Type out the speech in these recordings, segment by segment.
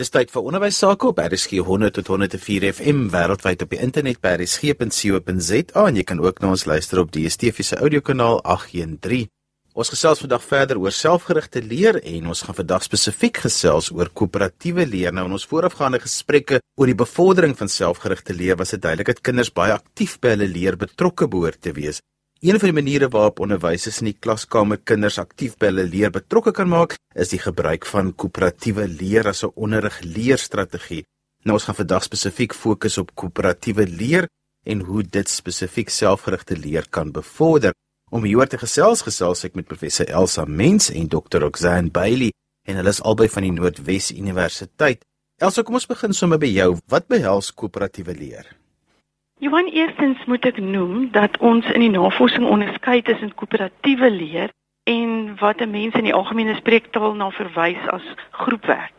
Dis tyd vir onderwys sake op RSG 100 tot 104 FM wêreldwyd op die internet by rsg.co.za en jy kan ook na ons luister op die DSTV se audiokanaal 813. Ons gesels vandag verder oor selfgerigte leer en ons gaan vandag spesifiek gesels oor koöperatiewe leer. Nou in ons voorafgaande gesprekke oor die bevordering van selfgerigte leer was dit duidelik dat kinders baie aktief by hulle leer betrokke behoort te wees. Een van die maniere waarop onderwysers in die klaskamer kinders aktief by hulle leer betrokke kan maak, is die gebruik van koöperatiewe leer as 'n onderrig-leerstrategie. Nou ons gaan vandag spesifiek fokus op koöperatiewe leer en hoe dit spesifiek selfgerigte leer kan bevorder. Om hieroor te gesels, gesels ek met professor Elsa Mens en Dr. Roxanne Bailey en hulle is albei van die Noordwes Universiteit. Elsa, kom ons begin sommer by jou. Wat behels koöperatiewe leer? Johan eerstens moet ek noem dat ons in die navorsing onderskei tussen koöperatiewe leer en wat 'n mens in die algemene spreektaal na verwys as groepwerk.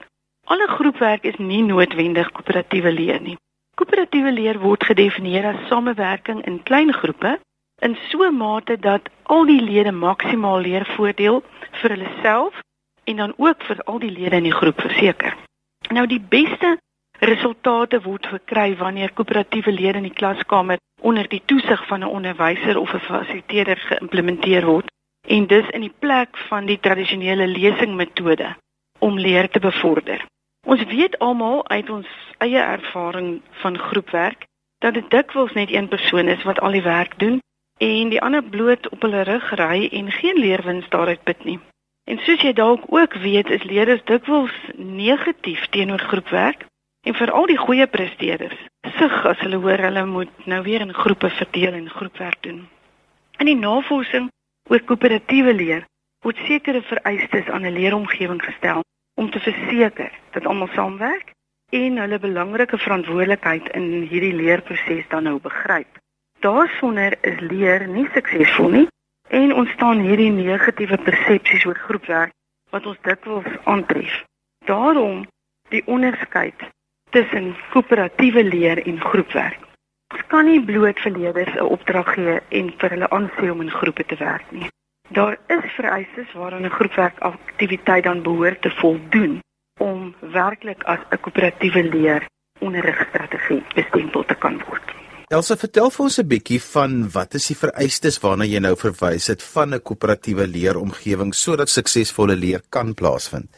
Alle groepwerk is nie noodwendig koöperatiewe leer nie. Koöperatiewe leer word gedefinieer as samewerking in klein groepe in so 'n mate dat al die lede maksimaal leervoordeel vir hulle self en dan ook vir al die lede in die groep verseker. Nou die beste Resultate word verkry wanneer koöperatiewe lede in die klaskamer onder die toesig van 'n onderwyser of 'n fasiliteerder geïmplementeer word en dus in die plek van die tradisionele lesingmetode om leer te bevorder. Ons weet almal uit ons eie ervaring van groepwerk dat dit dikwels net een persoon is wat al die werk doen en die ander bloot op hulle rug ry en geen leerwins daaruit put nie. En soos jy dalk ook weet, is leerders dikwels negatief teenoor groepwerk En vir al die goeie presteerders, sug as hulle hoor hulle moet nou weer in groepe verdeel en groepwerk doen. In die navorsing oor koöperatiewe leer word sekere vereistes aan 'n leeromgewing gestel om te verseker dat almal saamwerk en hulle belangrike verantwoordelikheid in hierdie leerproses dan nou begryp. Daarsonder is leer nie suksesvol nie en ontstaan hierdie negatiewe persepsies oor groepwerk wat ons dikwels aantref. Daarom die onderskeid tussen koöperatiewe leer en groepwerk. Ons kan nie bloot vir leerders 'n opdrag gee en vir hulle aansê om in groepe te werk nie. Daar is vereistes waaraan 'n groepwerkaktiwiteit dan behoort te voldoen om werklik as 'n koöperatiewe leer onderrigstrategie bestempel te kan word. Elsa, vertel vir ons 'n bietjie van wat is die vereistes waarna jy nou verwys het van 'n koöperatiewe leeromgewing sodat suksesvolle leer kan plaasvind?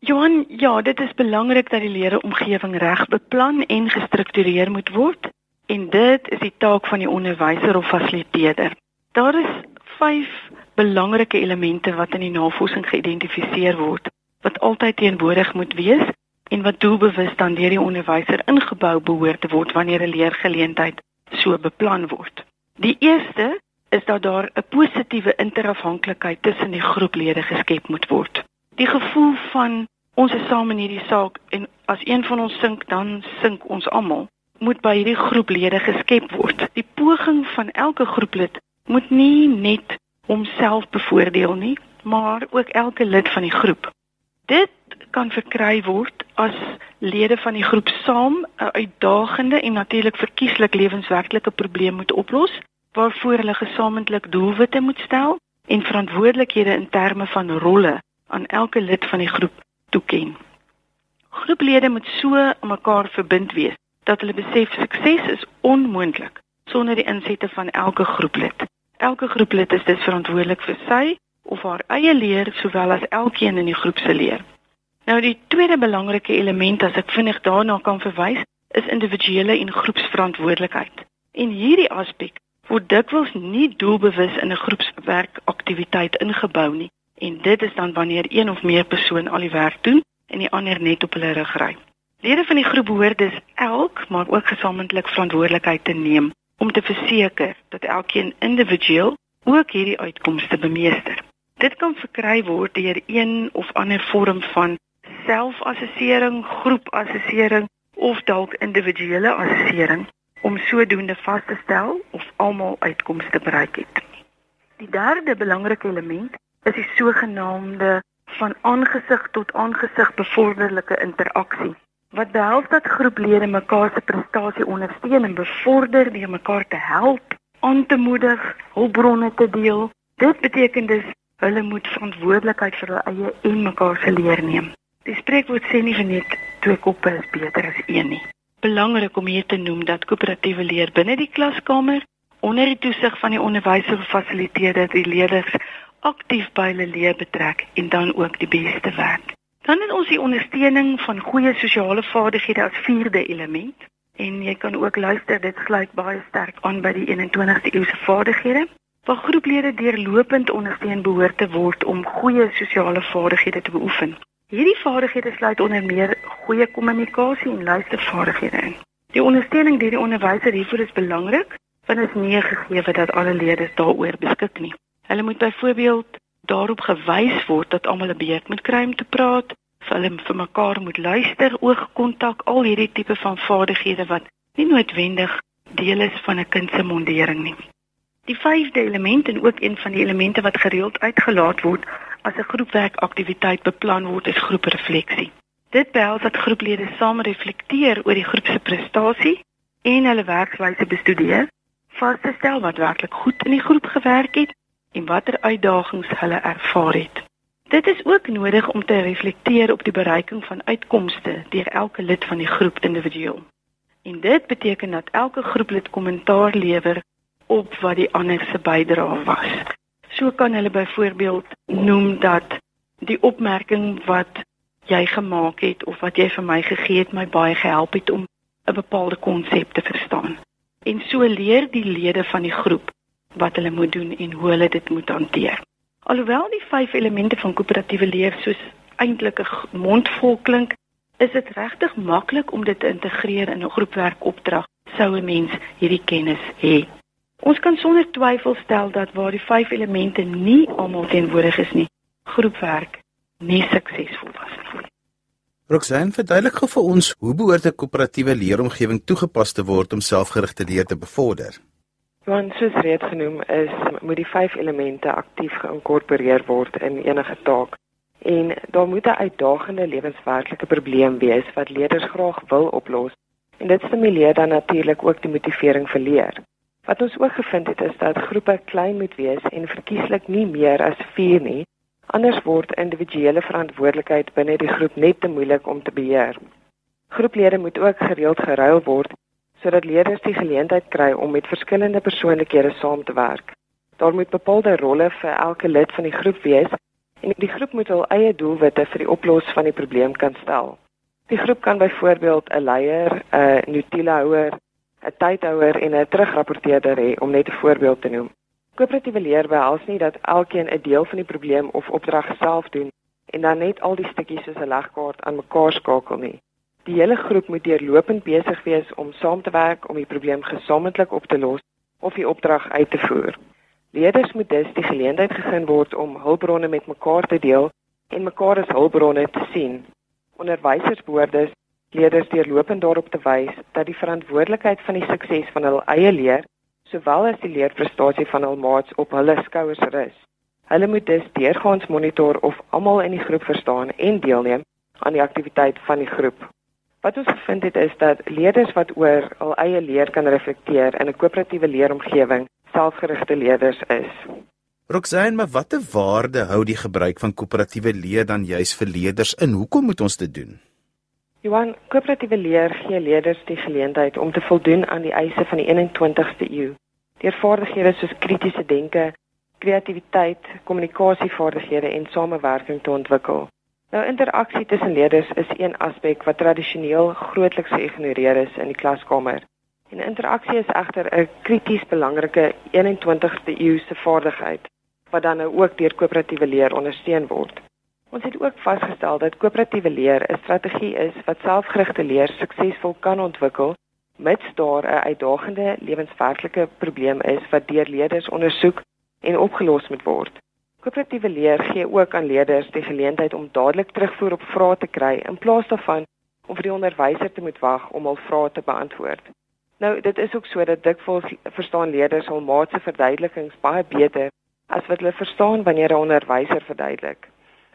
Johan, ja, dit is belangrik dat die leeromgewing reg beplan en gestruktureer moet word en dit is die taak van die onderwyser of fasiliteerder. Daar is 5 belangrike elemente wat in die navorsing geïdentifiseer word wat altyd teenwoordig moet wees en wat doelbewus dan deur die onderwyser ingebou behoort te word wanneer 'n leergeleentheid so beplan word. Die eerste is dat daar 'n positiewe interafhanklikheid tussen die groeplede geskep moet word die gevoel van ons is saam in hierdie saak en as een van ons sink dan sink ons almal moet by hierdie groeplede geskep word. Die poging van elke groeplid moet nie net homself bevoordeel nie, maar ook elke lid van die groep. Dit kan verkry word as lede van die groep saam 'n uitdagende en natuurlik verkieslik lewenswerklike probleem moet oplos waarvoor hulle gesamentlik doelwitte moet stel en verantwoordelikhede in terme van rolle aan elke lid van die groep toeken. Groeplede moet so aan mekaar verbind wees dat hulle besef sukses is onmoontlik sonder die insette van elke groeplid. Elke groeplid is dus verantwoordelik vir sy of haar eie leer sowel as elkeen in die groep se leer. Nou die tweede belangrike element as ek vinnig daarna kan verwys, is individuele en groepsverantwoordelikheid. En hierdie aspek word dikwels nie doelbewus in 'n groepswerkaktiwiteit ingebou nie en dit is dan wanneer een of meer persoon al die werk doen en die ander net op hulle rug ry. Lede van die groep behoort dus elk maar ook gesamentlik verantwoordelikheid te neem om te verseker dat elkeen individueel ook hierdie uitkomste bemeester. Dit kan verkry word deur een of ander vorm van selfassessering, groepassessering of dalk individuele assessering om sodoende vas te stel of almal uitkomste bereik het. Die derde belangrike element is die sogenaamde van aangesig tot aangesig bevorderlike interaksie wat behels dat groeplede mekaar se prestasie ondersteun en bevorder deur mekaar te help, aan te moedig, hulpbronne te deel. Dit beteken dus hulle moet verantwoordelikheid vir hulle eie en mekaar se leer neem. Die spreekwoord sê nie net twee koppe is beter as een nie. Belangrik om hier te noem dat koöperatiewe leer binne die klaskamer onder die toesig van die onderwyser of fasiliteerder die leerders aktief by hulle leer betrek en dan ook die beste werk. Dan het ons die ondersteuning van goeie sosiale vaardighede as vierde element en jy kan ook luister dit sluit baie sterk aan by die 21ste eeuse vaardighede waar groeplede deurlopend ondersteun behoort te word om goeie sosiale vaardighede te beoefen. Hierdie vaardighede sluit onder meer goeie kommunikasie en luistervaardighede in. Die ondersteuning deur die onderwyser hiervoor is belangrik want dit is nie gegee dat alle leerders daaroor beskik nie. Hulle moet byvoorbeeld daarop gewys word dat almal 'n beurt moet kry om te praat, hulle vir mekaar moet luister, oogkontak, al hierdie tipe van vaardighede wat nie noodwendig deel is van 'n kind se mondering nie. Die vyfde element en ook een van die elemente wat gereeld uitgelaat word as 'n groepwerkaktiwiteit beplan word, is groeprefleksie. Dit behels dat groeplede saam reflekteer oor die groep se prestasie en hulle werkswyse bestudeer, vas te stel wat werklik goed in die groep gewerk het en watter uitdagings hulle ervaar het. Dit is ook nodig om te reflekteer op die bereiking van uitkomste deur elke lid van die groep individueel. En dit beteken dat elke groeplid kommentaar lewer op wat die ander se bydrae was. So kan hulle byvoorbeeld noem dat die opmerking wat jy gemaak het of wat jy vir my gegee het my baie gehelp het om 'n bepaalde konsep te verstaan. En so leer die lede van die groep wat hulle moet doen en hoe hulle dit moet hanteer. Alhoewel die vyf elemente van koöperatiewe leer soos eintlik 'n mondvol klink, is dit regtig maklik om dit te integreer in 'n groepwerkopdrag sou 'n mens hierdie kennis hê. Ons kan sonder twyfel stel dat waar die vyf elemente nie almal teenwoordig is nie, groepwerk nie suksesvol was nie. Roxanne, verduidelik gou vir ons hoe behoort 'n koöperatiewe leeromgewing toegepas te word om selfgerigte leer te bevorder? Want soos reeds genoem is, moet die vyf elemente aktief geïnkorporeer word in enige taak. En daar moet 'n uitdagende lewenswerklike probleem wees wat leerders graag wil oplos. En dit stimuleer dan natuurlik ook die motivering vir leer. Wat ons ook gevind het is dat groepe klein moet wees en verkieslik nie meer as 4 nie. Anders word individuele verantwoordelikheid binne die groep net te moeilik om te beheer. Groeplede moet ook gereeld geruil word sodat leerders die geleentheid kry om met verskillende persoonlikhede saam te werk. Daar moet bepaalde rolle vir elke lid van die groep wees en die groep moet hul eie doelwitte vir die oplossing van die probleem kan stel. Die groep kan byvoorbeeld 'n leier, 'n notulehouer, 'n tydhouer en 'n terugrapporteerder hê om net 'n voorbeeld te noem. Koöperatiewe leer behels nie dat elkeen 'n deel van die probleem of opdrag self doen en dan net al die stukkies soos 'n legkaart aan mekaar skakel nie. Die hele groep moet deurlopend besig wees om saam te werk om die probleem gesamentlik op te los of die opdrag uit te voer. Leerders moet dus die geleentheid gegee word om hulpbronne met mekaar te deel en mekaar as hulpbronne te sien. Onderwysers behoort dus leerders deurlopend daarop te wys dat die verantwoordelikheid van die sukses van hul eie leer sowel as die leerprestasie van hul maats op hulle skouers rus. Hulle moet dus deurgaans monitor of almal in die groep verstaan en deelneem aan die aktiwiteit van die groep. Wat ons gevind het is dat leerders wat oor hul eie leer kan reflekteer in 'n koöperatiewe leeromgewing selfgerigte leerders is. Roxanne, maar watter waarde hou die gebruik van koöperatiewe leer dan juis vir leerders in? Hoekom moet ons dit doen? Johan, koöperatiewe leer gee leerders die geleentheid om te voldoen aan die eise van die 21ste eeu. Deur vaardighede soos kritiese denke, kreatiwiteit, kommunikasievaardighede en samewerking te ontwikkel. Nou interaksie tussen leerders is een aspek wat tradisioneel grootliks geïgnoreer is in die klaskamer. En interaksie is egter 'n krities belangrike 21ste eeuse vaardigheid wat dan nou ook deur koöperatiewe leer ondersteun word. Ons het ook vasgestel dat koöperatiewe leer 'n strategie is wat selfgerigte leer suksesvol kan ontwikkel mits daar 'n uitdagende lewenswerklike probleem is wat deur leerders ondersoek en opgelos moet word. Koöperatiewe leer gee ook aan leerders die geleentheid om dadelik terugvoer op vrae te kry in plaas daarvan om vir die onderwyser te moet wag om hul vrae te beantwoord. Nou, dit is ook so dat dikwels verstaan leerders hul maat se verduidelikings baie beter as wat hulle verstaan wanneer 'n onderwyser verduidelik.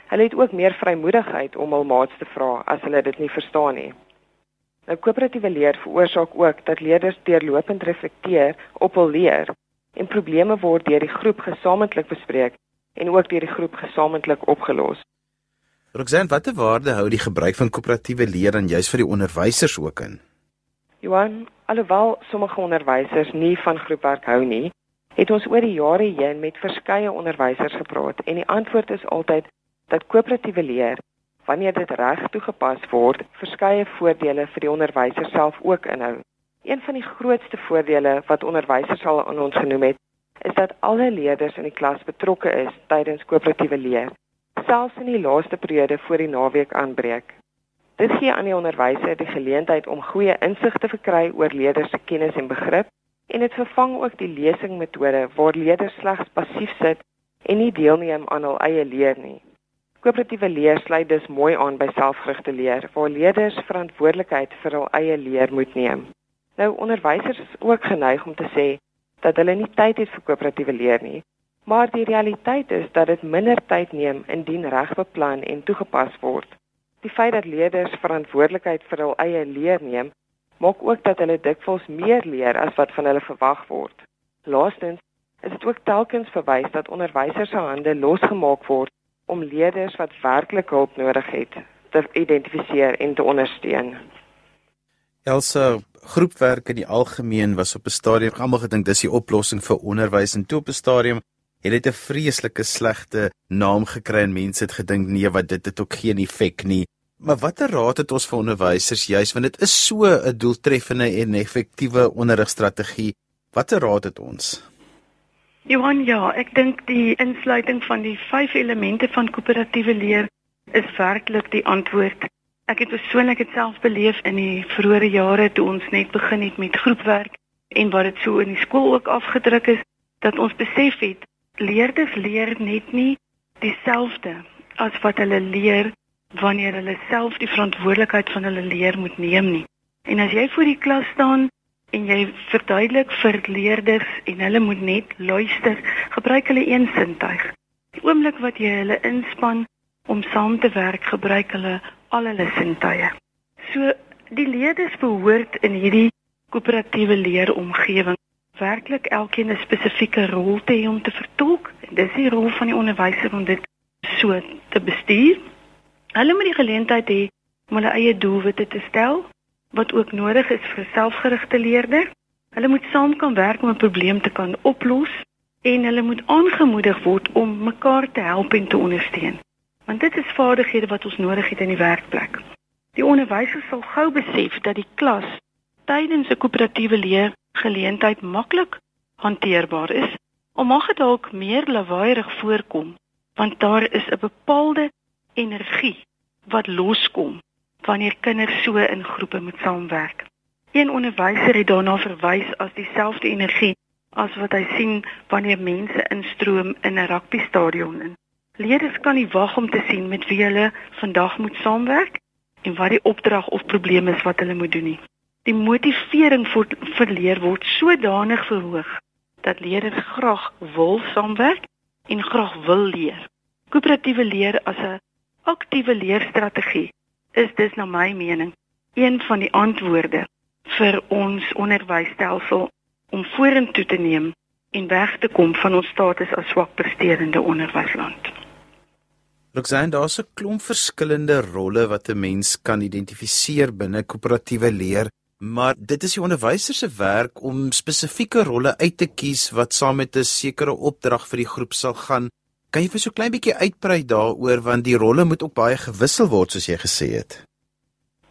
Hulle het ook meer vrymoedigheid om hul maats te vra as hulle dit nie verstaan nie. Nou koöperatiewe leer veroorsaak ook dat leerders deurlopend reflekteer op hul leer en probleme word deur die groep gesamentlik bespreek en ook deur die groep gesamentlik opgelos. Roxanne, watter waarde hou die gebruik van koöperatiewe leer aan juis vir die onderwysers ook in? Johan, alhoewel sommige onderwysers nie van groepwerk hou nie, het ons oor die jare heen met verskeie onderwysers gepraat en die antwoord is altyd dat koöperatiewe leer wanneer dit reg toegepas word, verskeie voordele vir die onderwyser self ook inhou. Een van die grootste voordele wat onderwysers al aan ons genoem het, is dat alle leerders in die klas betrokke is tydens koöperatiewe leer, selfs in die laaste periode voor die naweek aanbreek. Dit gee aan die onderwyser die geleentheid om goeie insig te verkry oor leerders se kennis en begrip en dit vervang ook die lesingmetode waar leerders slegs passief sit en nie deelneem aan hul eie leer nie. Koöperatiewe leer sluit dus mooi aan by selfgerigte leer waar leerders verantwoordelikheid vir hul eie leer moet neem. Nou onderwysers is ook geneig om te sê dat hulle nie tyd het vir koöperatiewe leer nie, maar die realiteit is dat dit minder tyd neem indien reg beplan en toegepas word. Die feit dat leerders verantwoordelikheid vir hul eie leer neem, maak ook dat hulle dikwels meer leer as wat van hulle verwag word. Laastens is dit ook telkens verwys dat onderwysers se hande losgemaak word om leerders wat werklik hulp nodig het te identifiseer en te ondersteun. Elsa, groepwerk in die algemeen was op 'n stadium almal gedink dis die oplossing vir onderwys en toe op 'n stadium het dit 'n vreeslike slegte naam gekry en mense het gedink nee wat dit het ook geen effek nie. Maar watter raad het ons vir onderwysers juis want dit is so 'n doeltreffende en effektiewe onderrigstrategie. Watter raad het ons? Johan, ja, ek dink die insluiting van die vyf elemente van koöperatiewe leer is werklik die antwoord. Ek het persoonlik dit self beleef in die vroeë jare toe ons net begin het met groepwerk en wat dit so in die skool ook afgedruk is dat ons besef het leerders leer net nie dieselfde as wat hulle leer wanneer hulle self die verantwoordelikheid van hulle leer moet neem nie. En as jy voor die klas staan en jy verduidelik vir leerders en hulle moet net luister, gebruik hulle een sintuig. Die oomblik wat jy hulle inspann om saam te werk, gebruik hulle al hulle sintuie. So die leerders behoort in hierdie koöperatiewe leeromgewing werklik elkeen 'n spesifieke rol te hê om te vertolk. Dis die rol van die onderwyser om dit so te bestuur. Hulle moet die geleentheid hê om hulle eie doelwitte te stel wat ook nodig is vir selfgerigte leerders. Hulle moet saam kan werk om 'n probleem te kan oplos en hulle moet aangemoedig word om mekaar te help en te ondersteun. Want dit is vaardighede wat ons nodig het in die werkplek. Die onderwyser sal gou besef dat die klas tydens 'n koöperatiewe leer geleentheid maklik hanteerbaar is. Om mag dit dalk meer lawaaierig voorkom, want daar is 'n bepaalde energie wat loskom wanneer kinders so in groepe moet saamwerk. Een onderwyser het daarna verwys as dieselfde energie as wat hy sien wanneer mense instroom in 'n rugbystadion in. Leerders kan nie wag om te sien met wie hulle vandag moet saamwerk en wat die opdrag of probleem is wat hulle moet doen nie. Die motivering vir verleer word sodanig verhoog dat leerders graag wil saamwerk en graag wil leer. Koöperatiewe leer as 'n aktiewe leerstrategie is dis na my mening een van die antwoorde vir ons onderwysstelsel om vorentoe te neem en weg te kom van ons status as swak presterende onderwysland. Luksaan daar's 'n klomp verskillende rolle wat 'n mens kan identifiseer binne koöperatiewe leer, maar dit is die onderwyser se werk om spesifieke rolle uit te kies wat saam met 'n sekere opdrag vir die groep sal gaan Kan jy vir so klein bietjie uitbrei daaroor want die rolle moet ook baie gewissel word soos jy gesê het.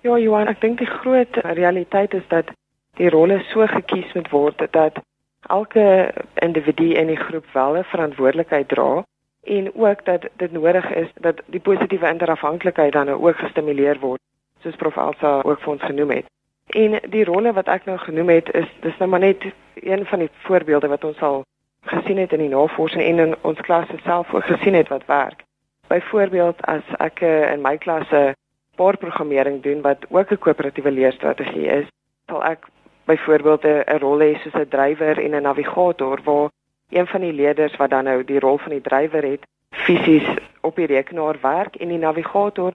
Ja, Johan, ek dink die groot realiteit is dat die rolle so gekies moet word dat elke individu in die groep wel 'n verantwoordelikheid dra en ook dat dit nodig is dat die positiewe interafhanklikheid dan ook gestimuleer word, soos Prof Elsa ook vir ons genoem het. En die rolle wat ek nou genoem het is dis nou maar net een van die voorbeelde wat ons al gesien het in die navorsing en in ons klasse self ook gesien het wat werk. Byvoorbeeld as ek uh, in my klasse bordprogrammering doen wat ook 'n koöperatiewe leerstrategie is, sal ek byvoorbeeld 'n rol hê soos 'n drywer en 'n navigator waar een van die leerders wat dan nou die rol van die drywer het, fisies op die rekenaar werk en die navigator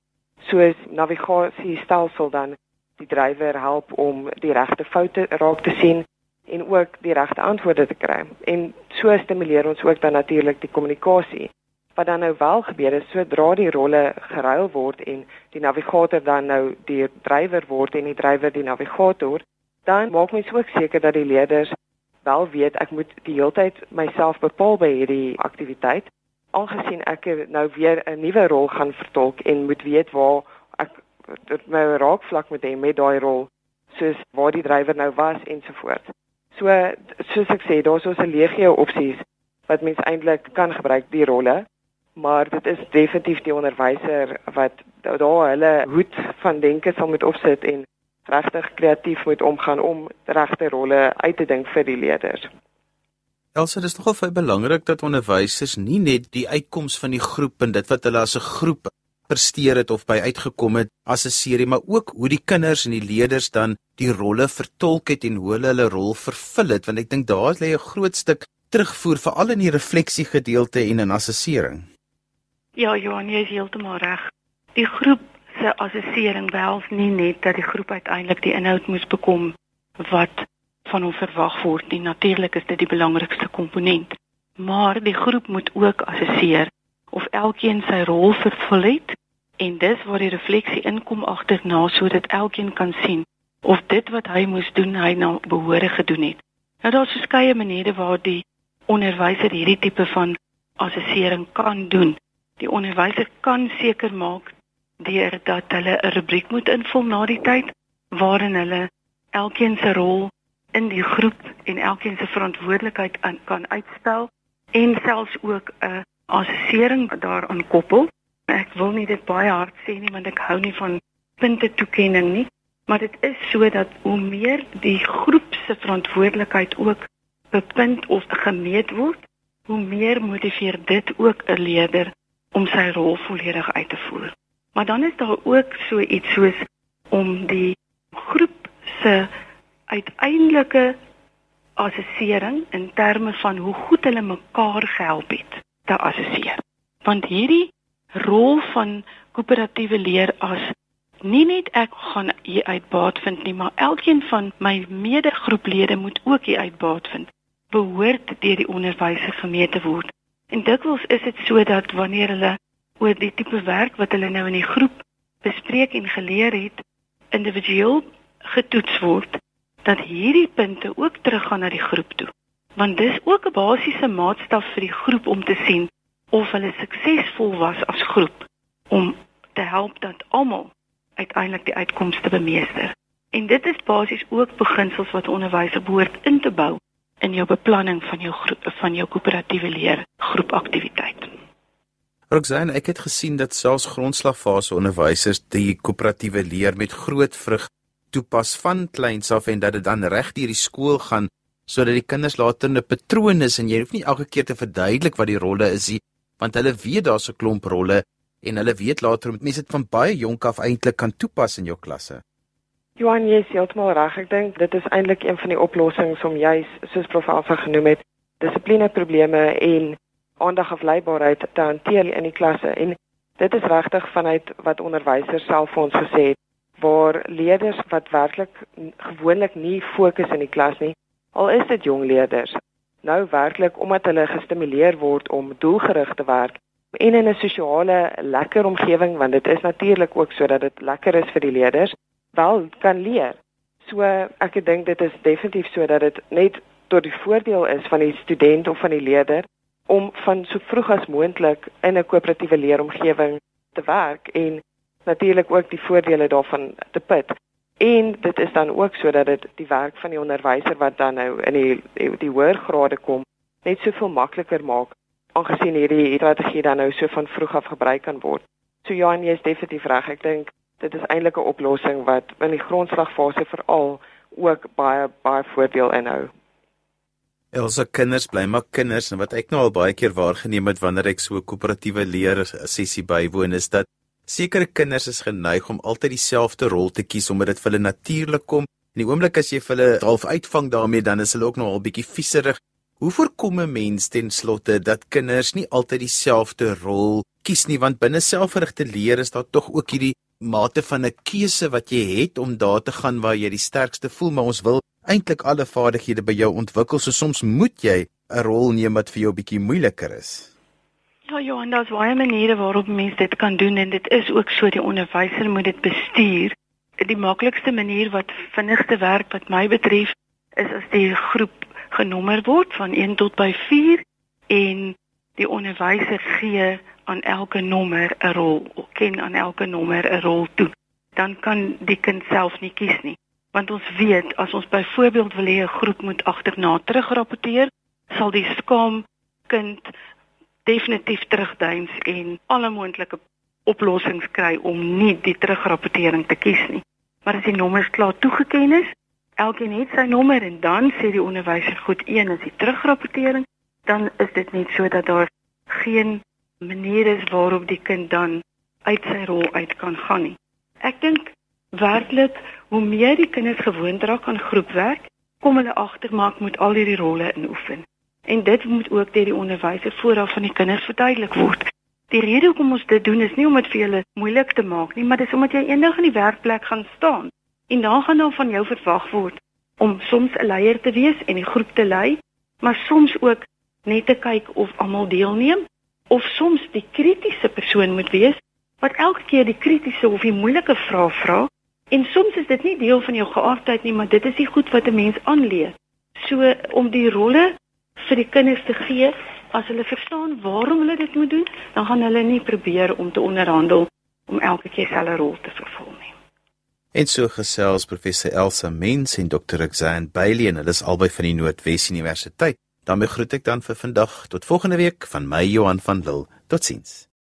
soos navigasiestelsel dan die drywer help om die regte foute raak te sien en ook die regte antwoorde te kry. En so stimuleer ons ook dan natuurlik die kommunikasie Wat dan nou wel gebeur is sodra die rolle geruil word en die navigator dan nou die drywer word en die drywer die navigator, dan maak mens ook seker dat die leerders wel weet ek moet die hele tyd myself bepaal by hierdie aktiwiteit aangesien ek nou weer 'n nuwe rol gaan vertolk en moet weet waar ek my raakvlak met hê met daai rol soos waar die drywer nou was ensovoorts. So soos ek sê, daar's ons 'n legio opsies wat mens eintlik kan gebruik die rolle, maar dit is definitief die onderwyser wat daar hulle hoed van denke sal moet opsit en regtig kreatief moet omgaan om regte rolle uit te dink vir die leerders. Elsa, dit is nogal baie belangrik dat onderwysers nie net die uitkoms van die groep en dit wat hulle as 'n groep presteer het of by uitgekom het as 'n serie, maar ook hoe die kinders en die leerders dan die rolle vertolk het en hoe hulle hulle rol vervul het, want ek dink daar lê 'n groot stuk terugvoer veral in die refleksie gedeelte en in assessering. Ja, Johan, jy is heeltemal reg. Die groep se assessering behels nie net dat die groep uiteindelik die inhoud moes bekom wat van hom verwag word nie. Natuurlik is dit die belangrikste komponent, maar die groep moet ook assesseer of elkeen sy rol vervul het en dis waar die refleksie inkom agterna sodat elkeen kan sien of dit wat hy moes doen hy nou behore gedoen het. Nou daar's verskeie maniere waar die onderwyser hierdie tipe van assessering kan doen. Die onderwyser kan seker maak deur dat hulle 'n rubriek moet invul na die tyd waarin hulle elkeen se rol in die groep en elkeen se verantwoordelikheid kan uitspel en selfs ook 'n assessering daaraan koppel. Ek wil nie dit baie hard sê nie want ek hou nie van punte toekenning nie, maar dit is sodat hoe meer die groep se verantwoordelikheid ook bepunt of gemeet word, hoe meer motiveer dit ook 'n leier om sy rol volledig uit te voer. Maar dan is daar ook so iets soos om die groep se uiteindelike assessering in terme van hoe goed hulle mekaar gehelp het te assesseer. Want hierdie rol van koöperatiewe leer as nie net ek gaan hier uitbaat vind nie, maar elkeen van my medegroeplede moet ook hier uitbaat vind. Behoort deur die onderwyser gemeet te word. En dikwels is dit sodat wanneer hulle oor die tipe werk wat hulle nou in die groep bespreek en geleer het, individueel getoets word, dat hierdie punte ook teruggaan na die groep toe want dis ook 'n basiese maatstaf vir die groep om te sien of hulle suksesvol was as groep om te help dat almal uiteindelik die uitkomste bemeester. En dit is basies ook beginsels wat onderwysers behoort in te bou in jou beplanning van jou groep, van jou koöperatiewe leer groepaktiwiteit. Roxanne, ek het gesien dat selfs grondslagfase onderwysers die koöperatiewe leer met groot vrug toepas van kleins af en dat dit dan reg deur die skool gaan sodat die kinders later 'n patroon is en jy hoef nie elke keer te verduidelik wat die rolle is nie, want hulle weet daar's 'n klomp rolle en hulle weet later moet mense dit van baie jonk af eintlik kan toepas in jou klasse. Johan, jy sê heeltemal reg. Ek dink dit is eintlik een van die oplossings om juis soos prof Alfa genoem het, dissipline probleme en aandag afleibaarheid te hanteer in die klasse en dit is regtig vanuit wat onderwysers self vir ons gesê het waar leerders wat werklik gewoonlik nie fokus in die klas nie al is dit jong leerders nou werklik omdat hulle gestimuleer word om doelgerig te werk in 'n sosiale lekker omgewing want dit is natuurlik ook sodat dit lekker is vir die leerders wel kan leer. So ek dink dit is definitief sodat dit net tot die voordeel is van die student of van die leerder om van so vroeg as moontlik in 'n koöperatiewe leeromgewing te werk en natuurlik ook die voordele daarvan te put. En dit is dan ook sodat dit die werk van die onderwyser wat dan nou in die die, die hoër grade kom net soveel makliker maak aangesien hierdie strategie dan nou so van vroeg af gebruik kan word. So Johan, jy is definitief reg. Ek dink dit is eintlik 'n oplossing wat in die grondslagfase veral ook baie baie voordeel inhou. Elsa kinders bly maar kinders en wat ek nou al baie keer waargeneem het wanneer ek so 'n koöperatiewe leer sessie bywoon is dat Sekere kinders is geneig om altyd dieselfde rol te kies omdat dit vir hulle natuurlik kom. In die oomblik as jy vir hulle half uitvang daarmee, dan is hulle ook nog al bietjie vieserig. Hoe voorkom 'n mens ten slotte dat kinders nie altyd dieselfde rol kies nie, want binne selfgerigte leer is daar tog ook hierdie mate van 'n keuse wat jy het om daar te gaan waar jy die sterkste voel, maar ons wil eintlik alle vaardighede by jou ontwikkel, so soms moet jy 'n rol neem wat vir jou bietjie moeiliker is. Ja, Johan, daar's baie maniere waarop mense dit kan doen en dit is ook so die onderwyser moet dit bestuur. Die maklikste manier wat vinnigste werk wat my betref is as die groep genommer word van 1 tot by 4 en die onderwyser gee aan elke nommer 'n rol, ken aan elke nommer 'n rol toe. Dan kan die kind self nie kies nie. Want ons weet as ons byvoorbeeld wil hê 'n groep moet agterna terugrapporteer, sal die skaam kind definitief terugduins en alle moontlike oplossings kry om nie die terugrapportering te kies nie. Maar as die nommers klaar toegeken is, elkeen het sy nommer en dan sê die onderwyser goed 1 is die terugrapportering, dan is dit net so dat daar geen manier is waarop die kind dan uit sy rol uit kan gaan nie. Ek dink werklik hoe meer die kinders gewoond raak aan groepwerk, kom hulle agter maar ek moet al hierdie rolle inoefen. En dit moet ook deur die onderwyser vooraf van die kinders verduidelik word. Die rede hoekom ons dit doen is nie om dit vir hulle moeilik te maak nie, maar dis omdat jy eendag in die werkplek gaan staan en dan gaan daar van jou verwag word om soms 'n leier te wees en die groep te lei, maar soms ook net te kyk of almal deelneem of soms die kritiese persoon moet wees wat elke keer die kritiese of die moeilike vrae vra en soms is dit nie deel van jou geaardheid nie maar dit is die goed wat 'n mens aanleer. So om die rolle vir die kinders te gee as hulle verstaan waarom hulle dit moet doen dan gaan hulle nie probeer om te onderhandel om elke keer selfe rol te vervul nie. En so gesels professor Elsa Mens en dokter Exane Bailey en hulle is albei van die Noordwes Universiteit. daarmee groet ek dan vir vandag tot volgende week van my Johan van Lille. Totsiens